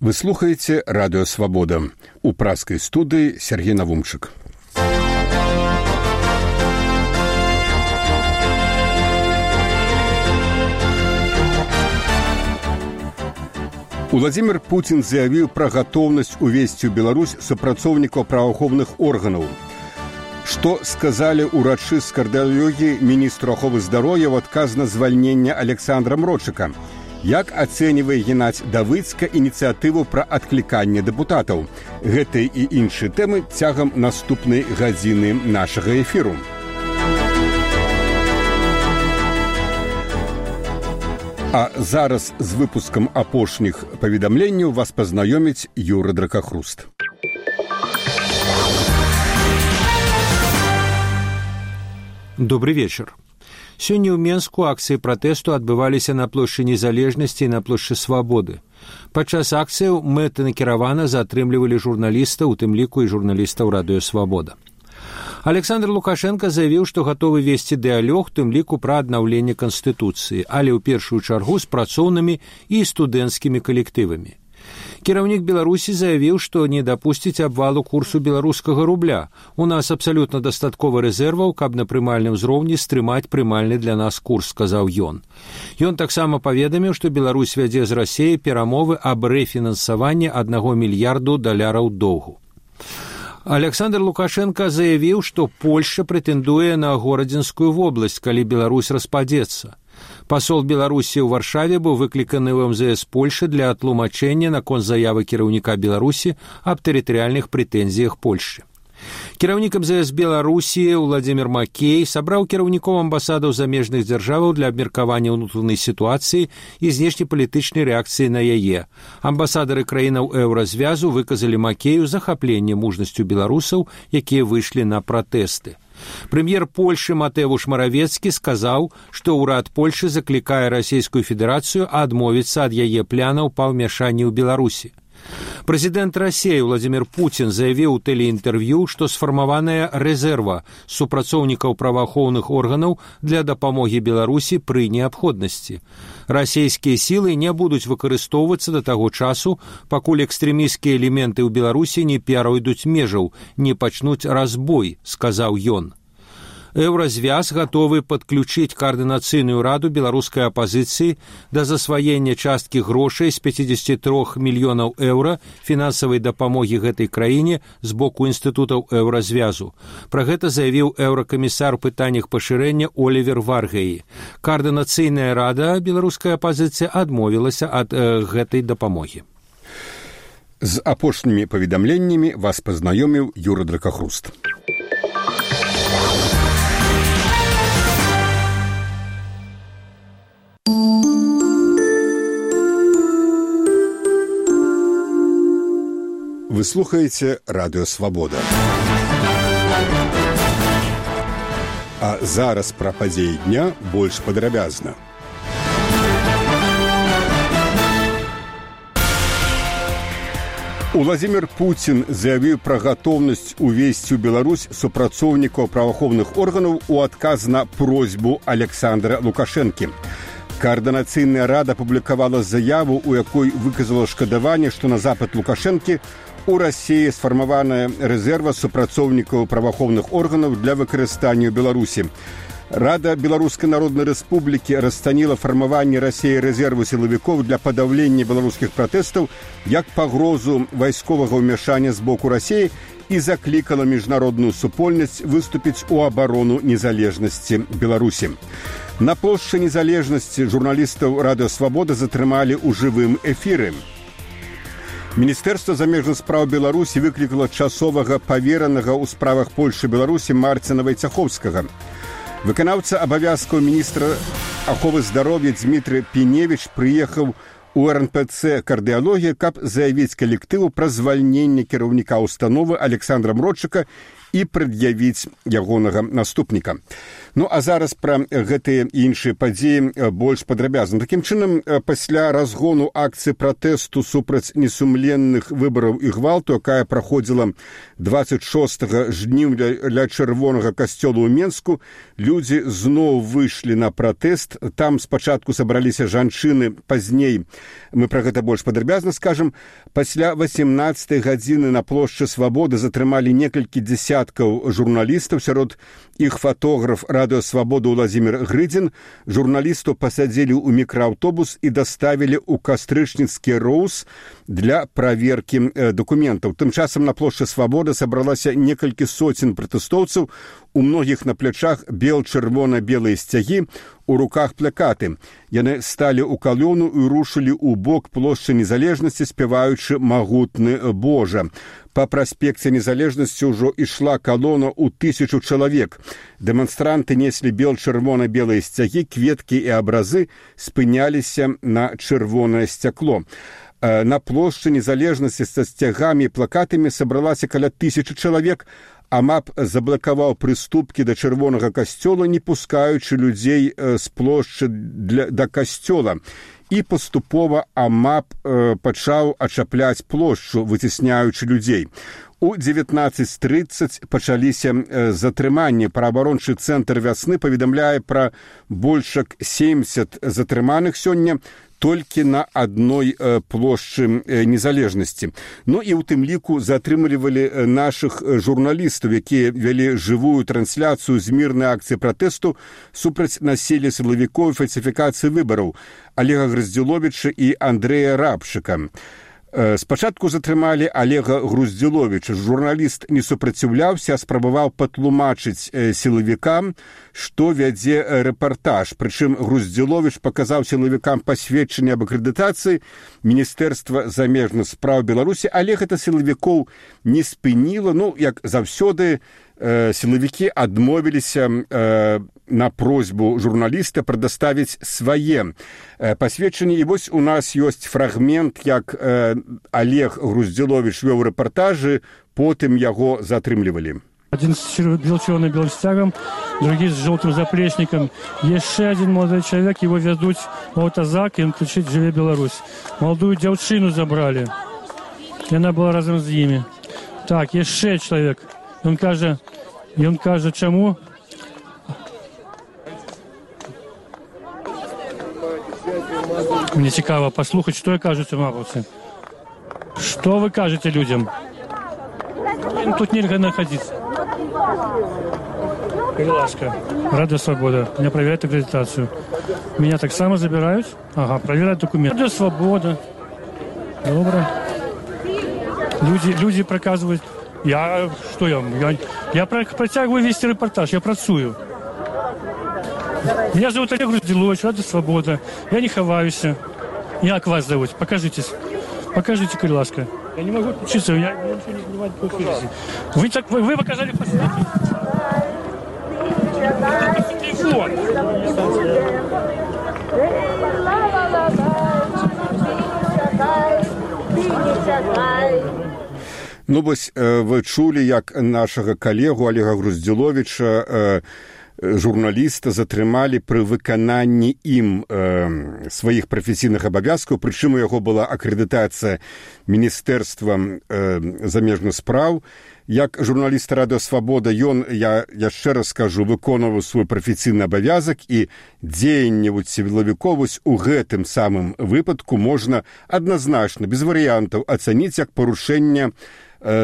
Вы слухаеце радыёвабода. У праскай студыі Сергей Навумчык. Владзімир Пуін заявіў пра гатоўнасць увесці ў Беларусь супрацоўнікаў праваахоўных органаў. Што сказалі ўрачы з кардыалогіі міністру аховы здароўя ў адказ на звальнення Александра Мрочыка. Як ацэньвае геннадзь давыцка ініцыятыву пра адкліканне дэпутатаў. Гэтай і іншыя тэмы цягам наступнай гадзіны нашага эфіру. А зараз з выпускам апошніх паведамленняў вас пазнаёміць Юра Дракахруст. Добрый вечер. Сёння ў Менску акцыі пратэсту адбываліся на плошчы незалежнасці і на плошчы свабоды. Падчас акцыяў мэты накіравана затрымлівалі журналіста, у тым ліку і журналістаў радыё свабода. Александр Лукашенко заявіў, што гатовы весці дыалёг тым ліку пра аднаўленне канстытуцыі, але ў першую чаргу з працоўнымі і студэнцкімі калектывамі. Кіраўнік беларусі заявіў што не дапусціць абвалу курсу беларускага рубля. У нас абсалютна дастаткова рэзерваў каб на прымальным узроўні стрымаць прымальны для нас курс сказаў ён. Ён таксама паведаміў што беларусь вядзе з рассеі перамовы аб рэфінансаванні аднаго мільярду даляраў доўгу. Александр Лукашенко заявіў, што Польша прэтэндуе на горадзінскую вобласць, калі Беларусь распадзецца. Пасол Беларусі ў варшаве быў выкліканы ў МЗС Польшы для атлумачэння наконт заявы кіраўніка Беларусі аб тэрытарыяльных прэтэнзіях Польшы. Кіраўнік МЗС Беларусі Владзімир Макей сабраў кіраўнікоў амбасадаў замежных дзяржаваў для абмеркавання ўнутранай сітуацыі і знешнепалітычнай рэакцыі на яе. Амбасадары краінаў еўразвязу выказалі макею захапленне мужнасцю беларусаў, якія выйшлі на пратэсты. Прэм'ер Польшы Матэвуш Маравецкі сказаў, што ўрад Польшы заклікае расійскую федэрацыю адмовіцца ад яе плянаў па ўмяшанні ў Беларусі. Прэзідэнт рассеі Владзімир Пуін заявіў у тэлеінтэрв'ю, што сфармаваная рэзерва супрацоўнікаў праваахоўных органаў для дапамогі Беларусі пры неабходнасці. Расійскія сілы не будуць выкарыстоўвацца да таго часу, пакуль экстрэміскія элементы ў Беларусі не перайдуць межаў, не пачнуць разбой, сказаў ён еўразвяз гатовы падключыць каардынацыйную раду беларускай апазіцыі да засваення часткі грошай з 53 мільёнаў еўра фінансавай дапамогі гэтай краіне з боку інстытутаў еўразвязу. Пра гэта заявіў еўракамісар пытаннях пашырэння Олівер варгаі. Каардынацыйная рада беларуская апазіцыя адмовілася ад э, гэтай дапамогі. З апошнімі паведамленнямі вас пазнаёміў Юра Дракахруст. Вы слухаеце радыёвабода. А зараз пра падзеі дня больш падрабязна. Владзімир Пуін заявіў пра гатоўнасць увесці ў Беларусь супрацоўнікаў праваахоўных органаў у адказ на просьбу Александра Лукашэнкі. Каардынацыйная рада публікавала заяву, у якой выказала шкадаванне, што на запад Лукашэнкі у рассіі сфармаваная рэзерва супрацоўнікаў праваахоўных органаў для выкарыстання ў беларусі рада беларускай народнай рэспублікі расцаніла фармаванне рассеі рэзерву сілавікоў для падаўлення беларускіх пратэстаў як пагрозу вайсковага ўмяшання з боку рассеі і заклікала міжнародную супольнасць выступіць у абарону незалежнасці беларусі на плошчы незалежнасці журналістаў радыёвабода затрымалі ў жывым эфіры Міністэрства замежных спраў Беларусі выклікала часовага паверанага ў справах Польшы Беларусі Марціна Вайцаховскага. Выканаўца абавязкаў міністра аховы здароўя Дмітрый Пеневіч прыехаў у РНПЦ кардыалогія, каб заявіць калектыву пра звальненне кіраўніка установы Александра Мрочыка і прад'явіць ягонага наступніка. Ну а зараз пра гэтыя іншыя падзеі больш падрабязна. Такім чынам пасля разгону акцыі пратэсту супраць несумленных выбараў і гвалту якая праходзіла 26 жніўня ля чырвонага касцёла ў менску людзі зноў выйшлі на пратэст. Там спачатку сабраліся жанчыны пазней мы пра гэта больш падрабязна скажам. Пасля 18 гадзіны на плошчы свабоды затрымалі некалькі дзясяткаў журналістаў. Сярод іх фотограф радыёвабоду владимир грыдзін. Журналісту пасадзілі ў мікрааўтобус і даставілі ў кастрычніцкі роус для праверкі дакументаў тым часам на плошчы свабоды сабралася некалькі соцень пратэстоўцаў у многіх на плячах бел чырвона белыя сцягі у руках плакаты. Яны сталі ў калёну і рушылі ў бок плошчы незалежнасці спяваючы магутны божа па праспекце незалежнасці ўжо ішла калона ў тысячу чалавек дэманстранты неслі бел чырвона белыя сцягі кветкі і абразы спыняліся на чырвонае сцякло на плошчы незалежнасці са сцягамі плакатамі сабралася каля тысячи чалавек. Амап заблакаваў прыступкі да чырвонага касцёла не пускаючы людзей з плошчы для да касцёла. І паступова амап пачаў ачапляць плошчу выцісняючы людзей у 1930 пачаліся затрыманні. Праабарончы цэнтр вясны паведамляе пра большак 70 затрыманых сёння толькі на адной плошчы незалежнасці. Ну і ў тым ліку затрымлівалі нашых журналістаў якія вялі жывую трансляцыю з мірнай акцыі пратэсту супраць населі сілавікоў фальсіфікацыі выбараў олега граздзіловича і андрэя рабчыка спачатку затрымалі олега груздзіловича журналіст не супраціўляўся спрабаваў патлумачыць сілавікам што вядзе рэпартаж. Прычым груздзілович паказаў сілавікам пасведчанне аб акрэдытацыі міністэрства замежных спраў беларусі. Але гэта сілавікоў не спыніла ну як заўсёды сілавікі адмовіліся на просьбу журналіста прадаставіць свае пасведчанні і вось у нас ёсць фрагмент як олег груздзілович вёў рэпартажы потым яго затрымлівалі один с белчёным белстягом другие с желтым заплечником. Яшчэ один молодой человек его вядуць аўтазак им крычыць жыве Беларусь. Молодую дзяўчыну забрали. Яна была разам з імі так яшчэ человек Він каже, він каже, чому? Мені цікаво послухати, що я кажу цим вопросом. Что вы кажете людям? Им тут нельзя находиться. Крылашка. Радио Свобода. Меня проверяют аккредитацию. Меня так само забирают. Ага, проверяют документы. Радио Свобода. Добро. Люди, люди проказывают я что я я, я протягиваю вести репортаж я працую меня зовут олег грузделович рада свобода я не хаваюся як вас зовут покажитесь покажите коль ласка я не могу учиться я, я ничего не понимаю по связи вы так вы, вы показали телефон Ну вось вы чулі як нашага калегу олега груздзіловича журналіста затрымалі пры выкананні ім э, сваіх прафесійных абавязкаў прычым у яго была акрэдытацыя міністэрства э, замежных спраў. Як журналіст радыёвабода ён я яшчэ раз скажу выконваў свой прафесійны абавязак і дзеянне сілавіковасць у гэтым самым выпадку можна адназначна без варыянтаў ацаніць як парушэнне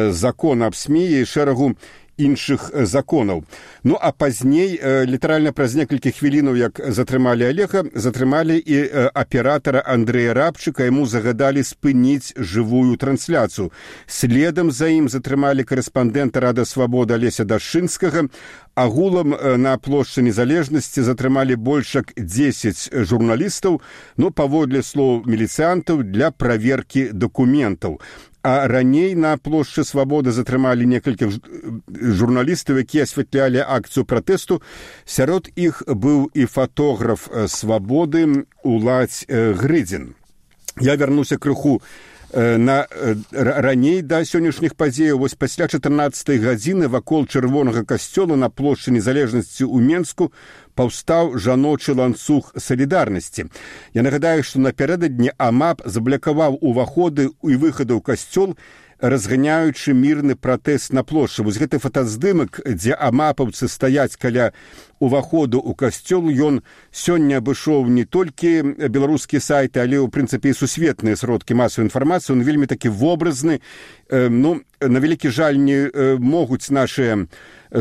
закона аб сме і шэрагу іншых законаў. Ну а пазней літаральна праз некалькі хвілінаў як затрымалі алега затрымалі і аператара андрэя рабчыка. Яму загадалі спыніць жывую трансляцыю. Следам за ім затрымалі корэспандэнта рада свабода леся дашынскага. Агулам на плошчы незалежнасці затрымалі большак 10 журналістаў но паводле слоў міліцыянтаў для праверкі дакументаў а раней на плошчы свабоды затрымалі некалькі журналістаў якія асвятлялі акцыю пратэсту. Сярод іх быў і фатограф свабоды уладзь грыдзін. Я вярнуся крыху на раней да сённяшніх падзеяў вось пасля 14 гадзіны вакол чырвонага касцёла на плошчы незалежнасці ў менску паўстаў жаночы ланцуг салідарнасці. Я нагадаю што напярэдадні амап заблякаваў уваходы і выхады ў касцёл разганяючы мірны пратэст на плошчы. Вось гэты фотаздымак дзе амапаўцы стаяць каля уваходу ў касцёл ён сёння абышоў не толькі беларускія сайты але ў прынцыпе сусветныя сродкі масавай інфармацыі он вельмі такі вобразны ну на вялікі жаль не могуць нашыя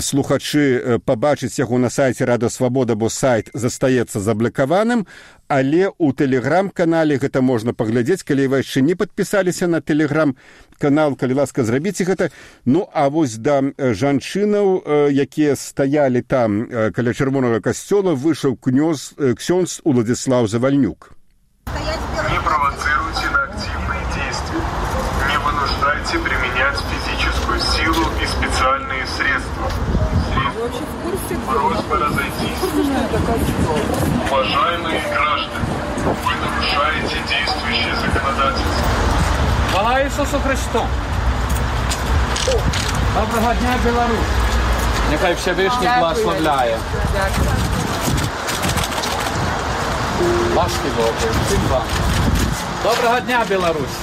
слухачы пабачыць яго на сайце рада свабода бо сайт застаецца заблакаваным але ў тэлеграм-канале гэта можна паглядзець. Калі вы яшчэ не падпісаліся на тэлеграм канал калі ласка зрабіце гэта. Ну а вось да жанчынаў якія стаялі там каля чырвонага касцёла выйшаў кнёз ксёнз уладзіслав завальнюк не провоцируйте на активные действия не вынуждайте применять физическую силу и специальные средства Просьба разойтись. Уважаемые граждане, вы нарушаете действующее законодательство. Слава Ісусу Христу! Доброго дня, Білорусь! Нехай Всевишній благословляє. Ласки Богу, всім вам. Доброго дня, Білорусь!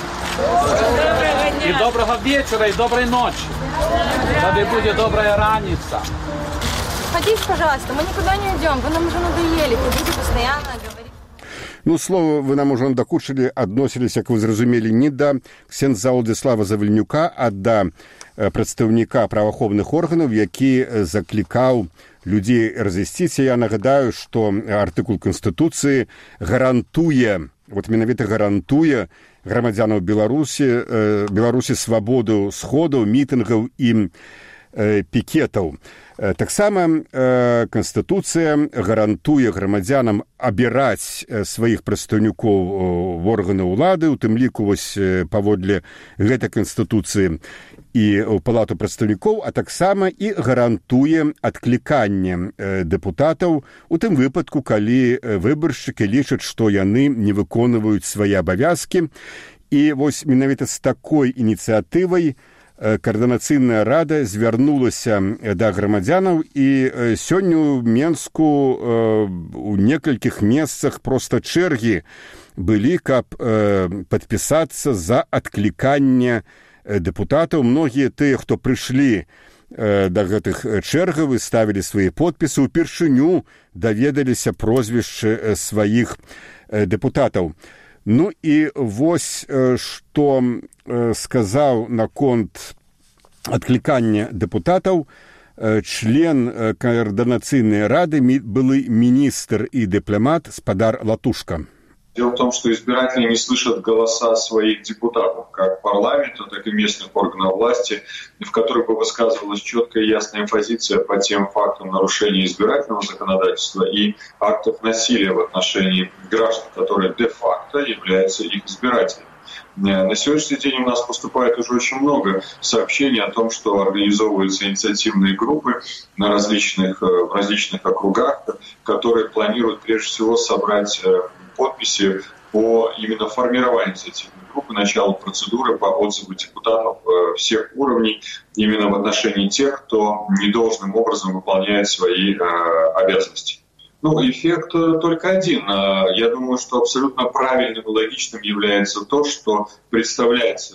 И доброго вечера, и доброй ночи. Да будет добрая раница. Садись, пожалуйста, мы никуда не уйдем, вы нам уже надоели, вы будете постоянно. Ну слова вы нам ужо надакучылі адносіліся як вы зразумелі не да. Ксенза Уладзіслава завальнюка а да прадстаўніка праваахоўных органаў які заклікаў людзей разысціся я нагадаю што артыкул канстытуцыі гарантуе вот менавіта гарантуе грамадзянаў беларусі беларусі свабоду сходаў мітынгаў і пікетаў таксама канстытуцыя гарантуе грамадзянам абіраць сваіх прадстаўнікоў в органы ўлады у тым ліку вось паводле гэтай канстытуцыі і палату прадстаўнікоў а таксама і гарантуе адкліканне дэпутатаў у тым выпадку калі выбаршчыкі лічаць што яны не выконваюць свае абавязкі. І вось менавіта з такой ініцыятывай каардынацыйная рада звярнулася да грамадзянаў і сёння ў менску у некалькіх месцах проста чэргі былі каб падпісацца за адкліканне дэпутатаў многія тыя хто прыйшлі да гэтых чэргавы ставілі свае подпісы упершыню даведаліся прозвішчы сваіх дэпутатаў Ну і вось што сказаў наконт адклікання дэпутатаў член каардынацыйнай рады былы міністр і дыпламат спадар латушка. Дело в том, что избиратели не слышат голоса своих депутатов, как парламента, так и местных органов власти, в которых бы высказывалась четкая и ясная позиция по тем фактам нарушения избирательного законодательства и актов насилия в отношении граждан, которые де-факто являются их избирателями. На сегодняшний день у нас поступает уже очень много сообщений о том, что организовываются инициативные группы на различных, в различных округах, которые планируют прежде всего собрать подписи по именно формированию инициативной группы, началу процедуры по отзыву депутатов всех уровней именно в отношении тех, кто недолжным образом выполняет свои обязанности. Ну, эффект только один. Я думаю, что абсолютно правильным и логичным является то, что представлять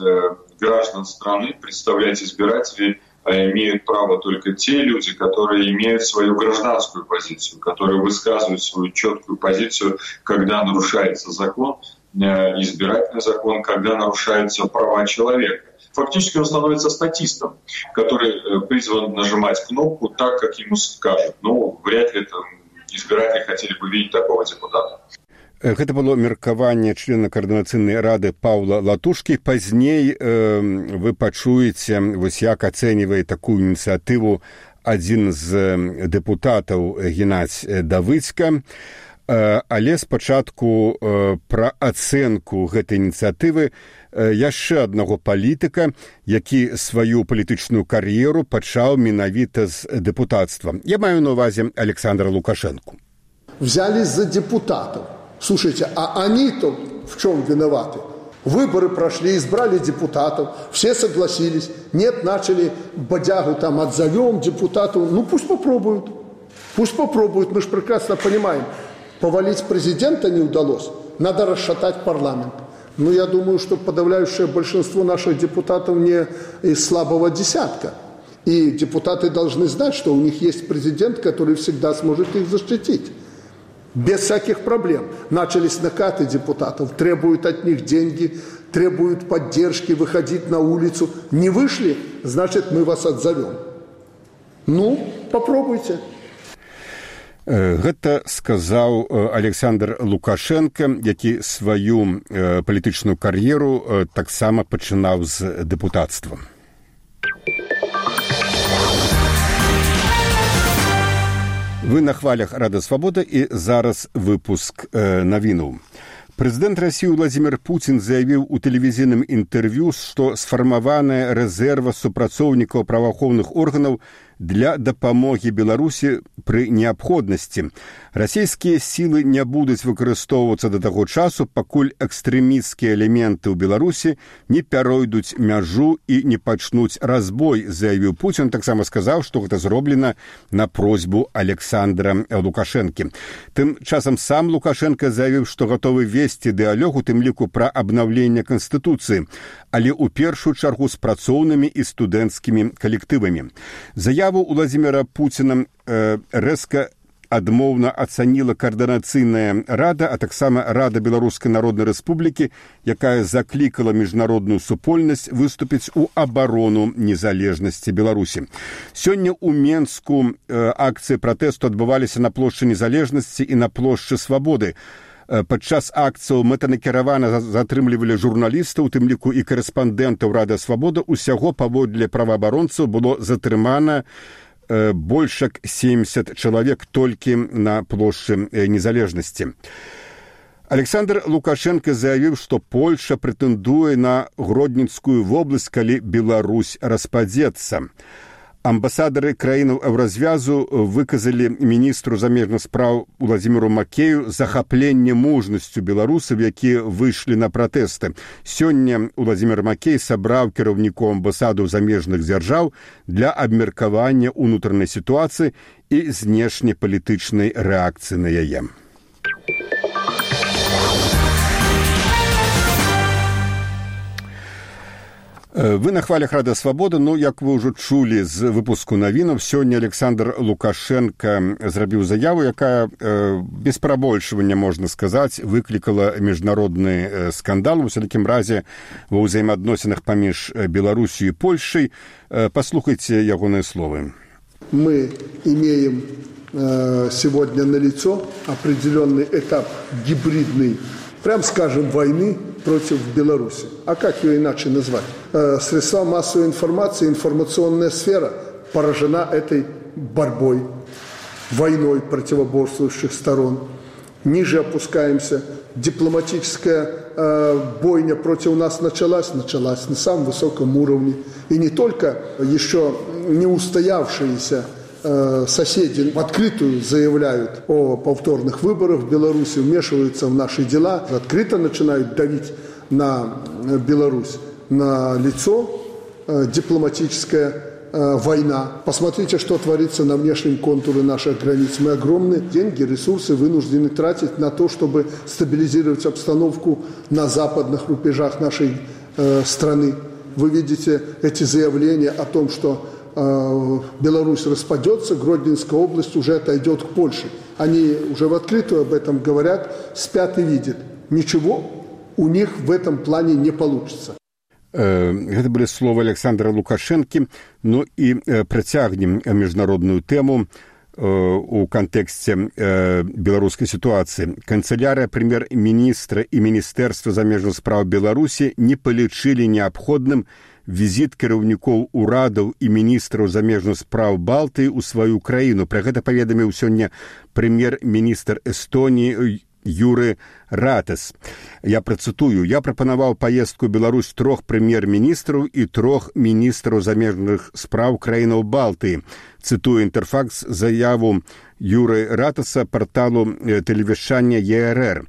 граждан страны, представлять избирателей имеют право только те люди, которые имеют свою гражданскую позицию, которые высказывают свою четкую позицию, когда нарушается закон, избирательный закон, когда нарушаются права человека. Фактически он становится статистом, который призван нажимать кнопку так, как ему скажут. Ну, вряд ли это избиратели хотели бы видеть такого депутата. Гэта было меркаванне члена каардынацыйнай рады паўла латушкі. Пазней э, вы пачуеце вось як ацэньвае такую ініцыятыву адзін з дэпутатаў геннадзь давыцька э, але спачатку э, пра ацэнку гэтай ініцыятывы яшчэ аднаго палітыка які сваю палітычную кар'еру пачаў менавіта з дэпутацтва я маю на увазе александра лукашэнку. Взялись за депутатов Слушайте, а они-то в чем виноваты? Выборы прошли, избрали депутатов, все согласились. Нет, начали бодягу там отзовем депутату. Ну пусть попробуют. Пусть попробуют. Мы же прекрасно понимаем, повалить президента не удалось. Надо расшатать парламент. Но я думаю, что подавляющее большинство наших депутатов не из слабого десятка. И депутаты должны знать, что у них есть президент, который всегда сможет их защитить без всяких проблем. Начались накаты депутатов, требуют от них деньги, требуют поддержки, выходить на улицу. Не вышли, значит, мы вас отзовем. Ну, попробуйте. Гэта сказаў Александр Лукашенко, які сваю палітычную кар'еру таксама пачынаў з дэпутацтвам. Вы на хвалях рада свабода і зараз выпуск э, навіну. Прэзідэнт рассіі Владзімир Пуін заявіў у тэлевізійным інтэрв'ю, што сфармаваная рэзерва супрацоўнікаў праваахоўных органаў для дапамогі беларусі пры неабходнасці. Расійскія сілы не будуць выкарыстоўвацца да таго часу пакуль экстрэмісцкія элементы ў беларусі не пяройдуць мяжу і не пачнуць разбой заявіў пуін таксама сказаў што гэта зроблена на просьбу александра лукашэнкі. Тым часам сам лукашенко заявіў што гатовы весці дыалёг у тым ліку пра абнаўленне канстытуцыі але ў першую чаргу з працоўнымі і студэнцкімі калектывамі. Заяву заяву Владимира Путина э, рэзка адмоўна ацаніла каардынацыйная рада, а таксама рада беларускай народнай рэспублікі, якая заклікала міжнародную супольнасць выступіць у абарону незалежнасці Беларусі. Сёння ў Менску э, акцыі пратэсту адбываліся на плошчы незалежнасці і на плошчы свабоды. Падчас акцыяў мэтанакіравана затрымлівалі журналістаў, у тым ліку і карэспандэнтаў рада свабода усяго паводле праваабаронцаў было затрымана больш як 70 чалавек толькі на плошчы незалежнасці. Александр Лукашенко заявіў, што Польша прэтэндуе на гродніцкую вобласць, калі Беларусь распадзецца амбасадары краінаў еўразвязу выказалі міністру замежных спраў владимиру макею захапленне мужнасцю беларусаў якія выйшлі на пратэсты. Сёння владимир макей сабраў кіраўнікоў амбасаду замежных дзяржаў для абмеркавання ўнутранай сітуацыі і знешнепалітычнай рэакцыі на яе Вы на хвалях рада свабода ну як вы ўжо чулі з выпуску навінаў сёння александр лукашенко зрабіў заяву якая э, без прабольшвання можна сказаць выклікала міжнародны э, скандал. У сялікім разе ва ўзаемаадносінах паміж беларусю і польшай э, паслухайце ягоныя словы мы имеем э, сегодня на лицо определенный этап гибридный прям скажем войны против Беларуси. А как ее иначе назвать? Э, средства массовой информации, информационная сфера поражена этой борьбой, войной противоборствующих сторон. Ниже опускаемся. Дипломатическая э, бойня против нас началась, началась на самом высоком уровне. И не только еще не устоявшиеся соседи в открытую заявляют о повторных выборах в Беларуси, вмешиваются в наши дела, открыто начинают давить на Беларусь, на лицо э, дипломатическая э, война. Посмотрите, что творится на внешнем контуре наших границ. Мы огромные деньги, ресурсы вынуждены тратить на то, чтобы стабилизировать обстановку на западных рубежах нашей страны. Вы видите эти заявления о том, что Э, Беларусь распадется, Гродненская область уже отойдет к Польше. Они уже в открытую об этом говорят, спят и видят. Ничего у них в этом плане не получится. Гэта былі словы Александра Лукашэнкі, ну і працягнем міжнародную тэму у кантэксце беларускай сітуацыі. Канцылярыя прэм'ер-міністра і міністэрства замежных спраў Беларусі не палічылі неабходным візіт кіраўнікоў урадаў і міністраў замежных спраў балтыі ў сваю краіну. Пра гэта паведаміў сёння прэм'ер-міністр эстоніі юры ратас. Я працытую. Я прапанаваў паездку беларусь трох прэм'ер-міністраў і трох міністраў замежных спраў краінаў балтыі цытую інтэрфакс заяву юры ратаса порталу тэлевішання ерр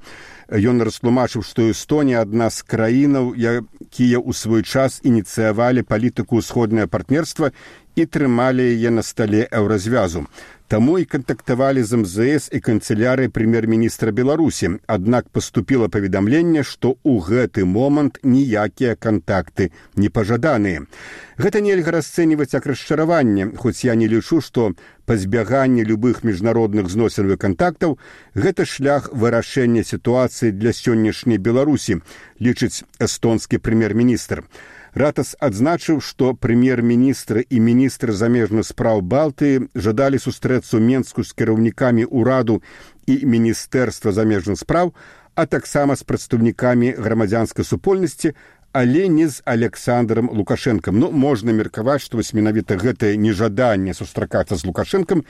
ён растлумачыў што эстонія адна з краінаў якія ў свой час ініцыявалі палітыку ўсходнае партнерства і трымалі яе на стале еўразвязу Таму і кантактавалі з МЗС і канцеляры прэм'ер-міністра Беларусі, аднак паступіла паведамленне, што ў гэты момант ніякія кантакты не пажаданыя. Гэта нельга расцэньваць як расчараванне, хоць я не лічу, што пазбяганне любых міжнародных зносінавых кантактаў гэта шлях вырашэння сітуацыі для сённяшняй Беларусі, лічыць эстонскі прэм'ер-міністр. Ратас адзначыў, што прэм'ер-міністр і міністр замежных спраў Балтыі жадалі сустрэцца Менску з кіраўнікамі ўраду і міністэрства замежных спраў, а таксама з прадстаўнікамі грамадзянскай супольнасці, але не з александром лукашэнкам. Ну можна меркаваць што вось менавіта гэтае нежаданне сустракацца з лукашэнкам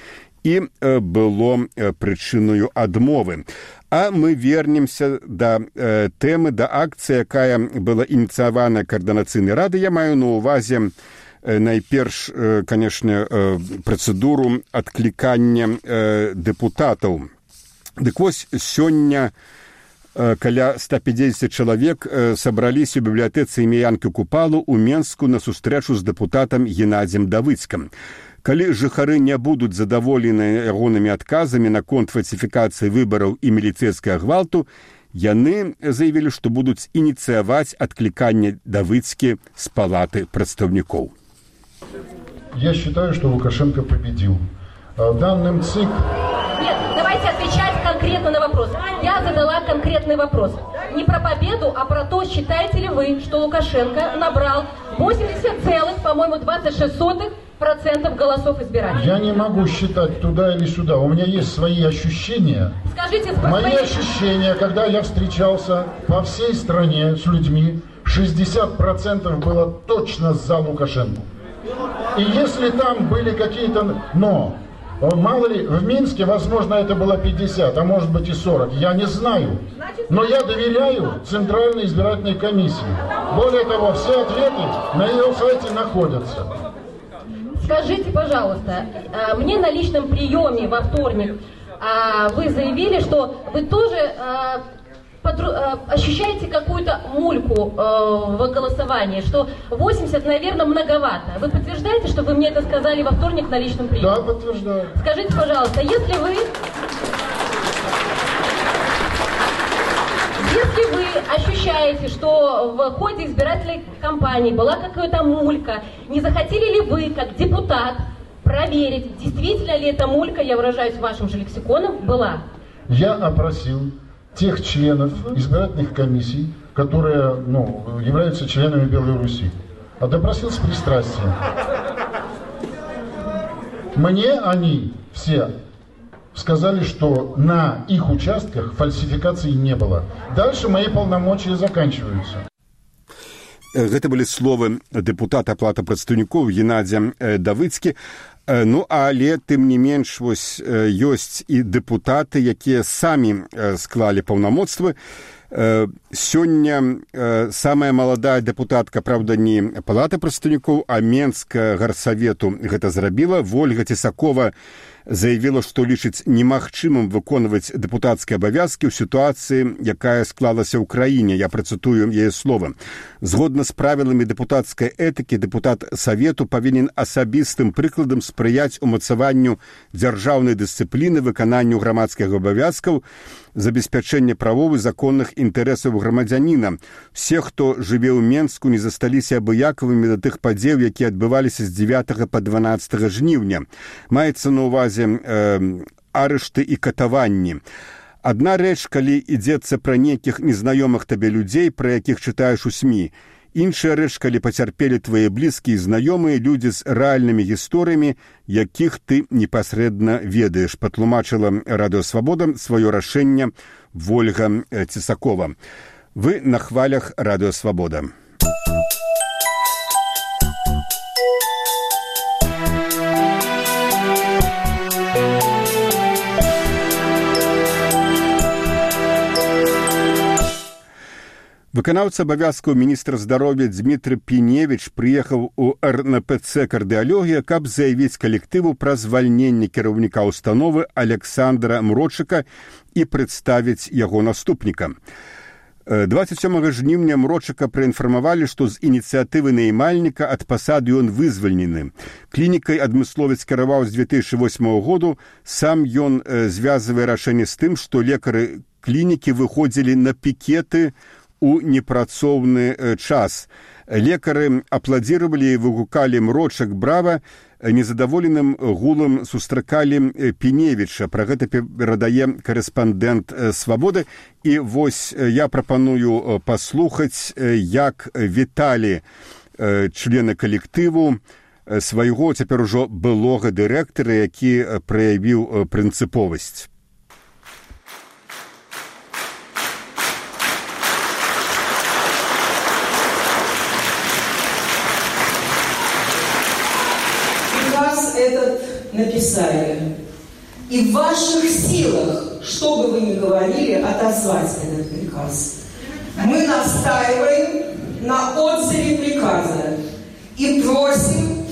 і было прычынаю адмовы А мы вернемся да э, тэмы да акцыі, якая была ініцыявана каардынацыйнай рады. Я маю на ўвазе э, найперш э, канешне э, працэдуру адклікання э, дэпутатаў. Дык вось сёння э, каля 150 чалавек э, сабраліся у бібліятэцы імяянкі купалу ў Менску на сустрэчу з дэпутатам Геннадзем давыцкам калі жыхары не будуць задаволены ягонымі адказамі наконт фальсіфікацыі выбараў і міліцэйскага гвалту яны заявілі што будуць ініцыяваць адкліканне давыцкі з палаты прадстаўнікоў. Я считаю что лукашенко победил. Данным цик Нет, давайте отвечать конкретно на вопрос. Я задала конкретный вопрос. Не про победу, а про то, считаете ли вы, что Лукашенко набрал 80 по-моему, 26 процентов голосов избирателей. Я не могу считать туда или сюда. У меня есть свои ощущения. Скажите, Мои свои... ощущения, когда я встречался по всей стране с людьми, 60% было точно за Лукашенко. И если там были какие-то... Но, мало ли, в Минске, возможно, это было 50, а может быть и 40. Я не знаю. Но я доверяю Центральной избирательной комиссии. Более того, все ответы на ее сайте находятся. Скажите, пожалуйста, а, мне на личном приеме во вторник а, вы заявили, что вы тоже а, ощущаете какую-то мульку в голосовании, что 80, наверное, многовато. Вы подтверждаете, что вы мне это сказали во вторник на личном приеме? Да, подтверждаю. Скажите, пожалуйста, если вы Если вы ощущаете, что в ходе избирательной кампании была какая-то мулька, не захотели ли вы, как депутат, проверить, действительно ли эта мулька, я выражаюсь вашим же лексиконом, была? Я опросил тех членов избирательных комиссий, которые ну, являются членами Беларуси. А допросил с пристрастием. Мне они все сказали, что на их участках фальсификаций не было. Дальше мои полномочия заканчиваются. Гэта былі словы дэпутата плата прадстаўнікоў Геннадзя давыцкі Ну але тым не менш вось ёсць і дэпутаты, якія самі склалі паўнамоцтвы. Сёння самая маладая дэпутатка праўда не палата прадстаўнікоў, а менска гарсавету гэта зрабіла ольга цесакова заявіла, што лічыць немагчымым выконваць дэпутацкія абавязкі ў сітуацыі, якая склалася ў краіне. Я працытую яе слова. Згодна з правіламі дэпутацкай этыкі дэпутат савету павінен асабістым прыкладам спрыяць умацаванню дзяржаўнай дысцыпліны выкананню грамадскіх абавязкаў, забеспячэння правовы законных інтарэсаў грамадзяніна. Все, хто жыве ў Менску, не засталіся абыякавымі да тых падзеў, якія адбываліся з 9 па 12 жніўня. Маецца на ўвазе э, арышты і катаванні. Адна рэч, калі ідзецца пра нейкіх незнаёмых табе людзей, пра якіх чытаеш у сМ. Іншая рэч, калі пацярпелі твае блізкія знаёмыя людзі з рэальнымі гісторыямі, якіх ты непасрэдна ведаеш, патлумачыла радыёсвабода сваё рашэнне Вольга Цісакова. Вы на хвалях радыёсвабода. Выканаўца абавязкаў міністра здароўя Дмітрый Піневіч прыехаў у РНПЦ кардыалогія, каб заявіць калектыву пра звальненне кіраўніка ўстановы Александра Мрочыка і прадставіць яго наступніка. 27 жніўня мрочака праінфармавалі, што з ініцыятывы наймальніка ад пасады ён вызвальнены. Клінікай адмысловец кіраваў з 2008 году, сам ён звязвае рашэнне з тым, што лекары клінікі выходзілі на пікеты, у непрацоўны час. Лекары апладзіравалі і выгукалі мрочак брава, незадаволеным гулам сустракалі пеневіча пра гэта перадае карэспандэнт свабоды і вось я прапаную паслухаць як віталі члены калектыву свайго цяпер ужо былога дырэктара які праявіў прынцыповасць написали. И в ваших силах, что бы вы ни говорили, отозвать этот приказ. Мы настаиваем на отзыве приказа и просим,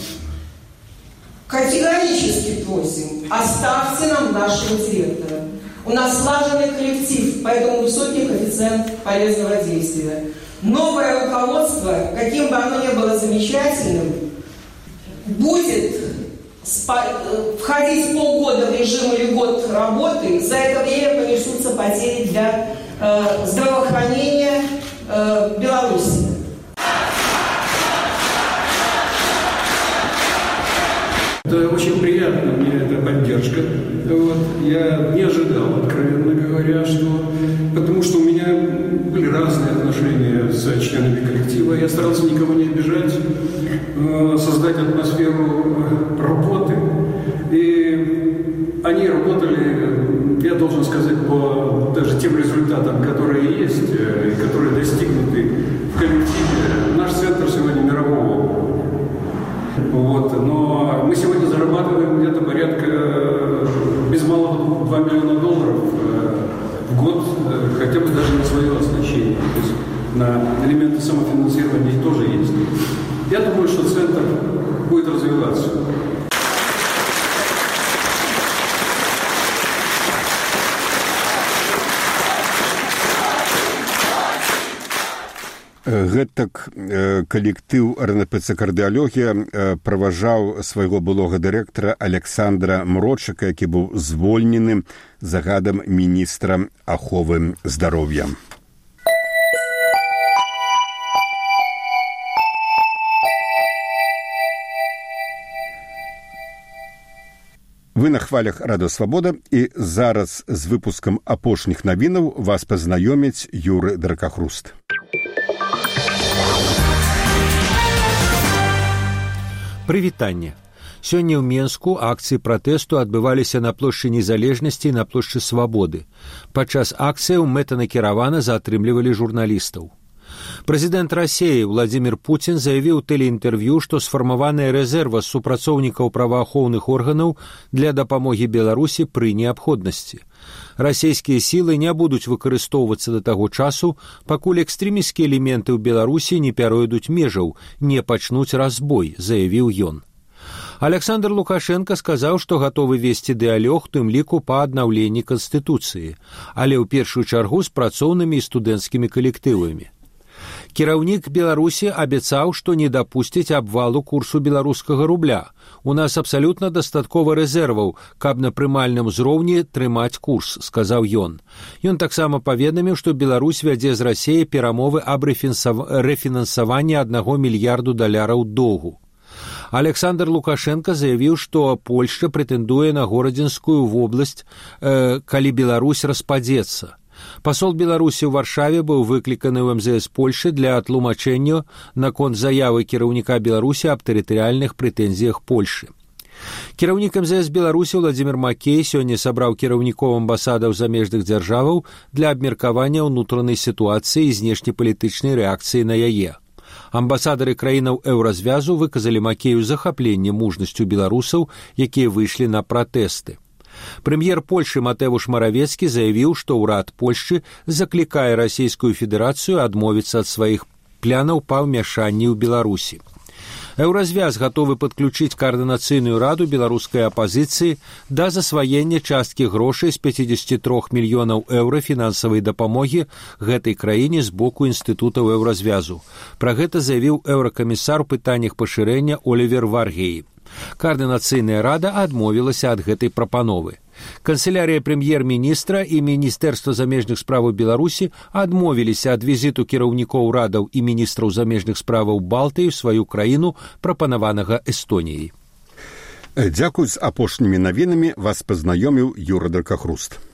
категорически просим, оставьте нам нашего директора. У нас слаженный коллектив, поэтому высокий коэффициент полезного действия. Новое руководство, каким бы оно ни было замечательным, будет входить полгода в режим или год работы, за это время понесутся потери для э, здравоохранения э, Беларуси. Это очень приятно, мне эта поддержка. Вот. Я не ожидал, откровенно говоря, что... Потому что у меня были разные отношения с членами коллектива. Я старался никого не обижать, э, создать атмосферу работы. И они работали, я должен сказать, по даже тем результатам, которые есть, э, которые достигнуты вот. Но мы сегодня зарабатываем где-то порядка без малого 2 миллиона долларов в год, хотя бы даже на свое оснащение. То есть на элементы гэтак калектыў рнпц кардыалогія праважаў свайго былога дырэктара александра мрочака які быў звольнены загадам міністра аховы здароўя Вы на хвалях радасвабода і зараз з выпускам апошніх навінаў вас пазнаёміць юры дракахруст. Прывітанне сёння ў менску акцыі пратэсту адбываліся на плошчы незалежнасці на плошчы свабоды. Падчас акцыяў мэтанакіравана затрымлівалі журналістаў. Прэзідэнт рассеі владимир путин заявіў тэлеінтэрв'ю што сфармаваная рэзерва супрацоўнікаў праваахоўных органаў для дапамогі беларусі пры неабходнасці расійскія сілы не будуць выкарыстоўвацца да таго часу пакуль экстрэміскія элементы ў беларусі не пяройдуць межаў не пачнуць разбой заявіў ён. Александр лукашенко сказаў што гатовы весці дыалёг тым ліку па аднаўленні канстытуцыі але ў першую чаргу з працоўнымі і студэнцкімі калектывамі кіраўнік беларусі абяцаў што не дапусціць абвалу курсу беларускага рубля. У нас абсалютна дастаткова рэзерваў каб на прымальным узроўні трымаць курс сказаў ён. Ён таксама паведаміў што беларусь вядзе з рассеі перамовы аб рэфінансаванні аднаго мільярду даляраў доўгу. Александр лукашенко заявіў што польша прэтэндуе на горадзінскую вобласць э, калі беларусь распадзецца пасол беларусі ў варшаве быў выкліканы ў мзс польшы для тлумачэння наконт заявы кіраўніка беларусі аб тэрытарыяльных прэтэнзіях польшы кіраўнік мзс беларусі владимир макей сёння сабраў кіраўнікоў амбасадаў замежных дзяржаваў для абмеркавання ўнутранай сітуацыі і знешнепалітычнай рэакцыі на яе амбасадары краінаў еўразвязу выказалі макею захапленне мужнасцю беларусаў якія выйшлі на пратэсты Прэм'ер Польшы Матэвуш Маравецкі заявіў, што ўрад Польшчы заклікае расійскую федэрацыю адмовіцца ад сваіх плянаў па ўмяшанні ў Беларусі. Еўразвяз гатовы падключыць каардынацыйную раду беларускай апазіцыі да засваення часткі грошай з 53 мільёнаў еўра фінансавай дапамогі гэтай краіне з боку інстытутаў еўразвязу. Пра гэта заявіў еўракамісар у пытаннях пашырэння Олівер Варгеі. Каардынацыйная рада адмовілася ад гэтай прапановы. Канцелярія прэм'ер-міністра і міністэрства замежных справаў Беларусі адмовіліся ад візіту кіраўнікоў радаў і міністраў замежных справаў Балтыі сваю краіну прапанаванага Эстоніяй. Дзякуй з апошнімі навінамі вас пазнаёміў Юра Даркахруст.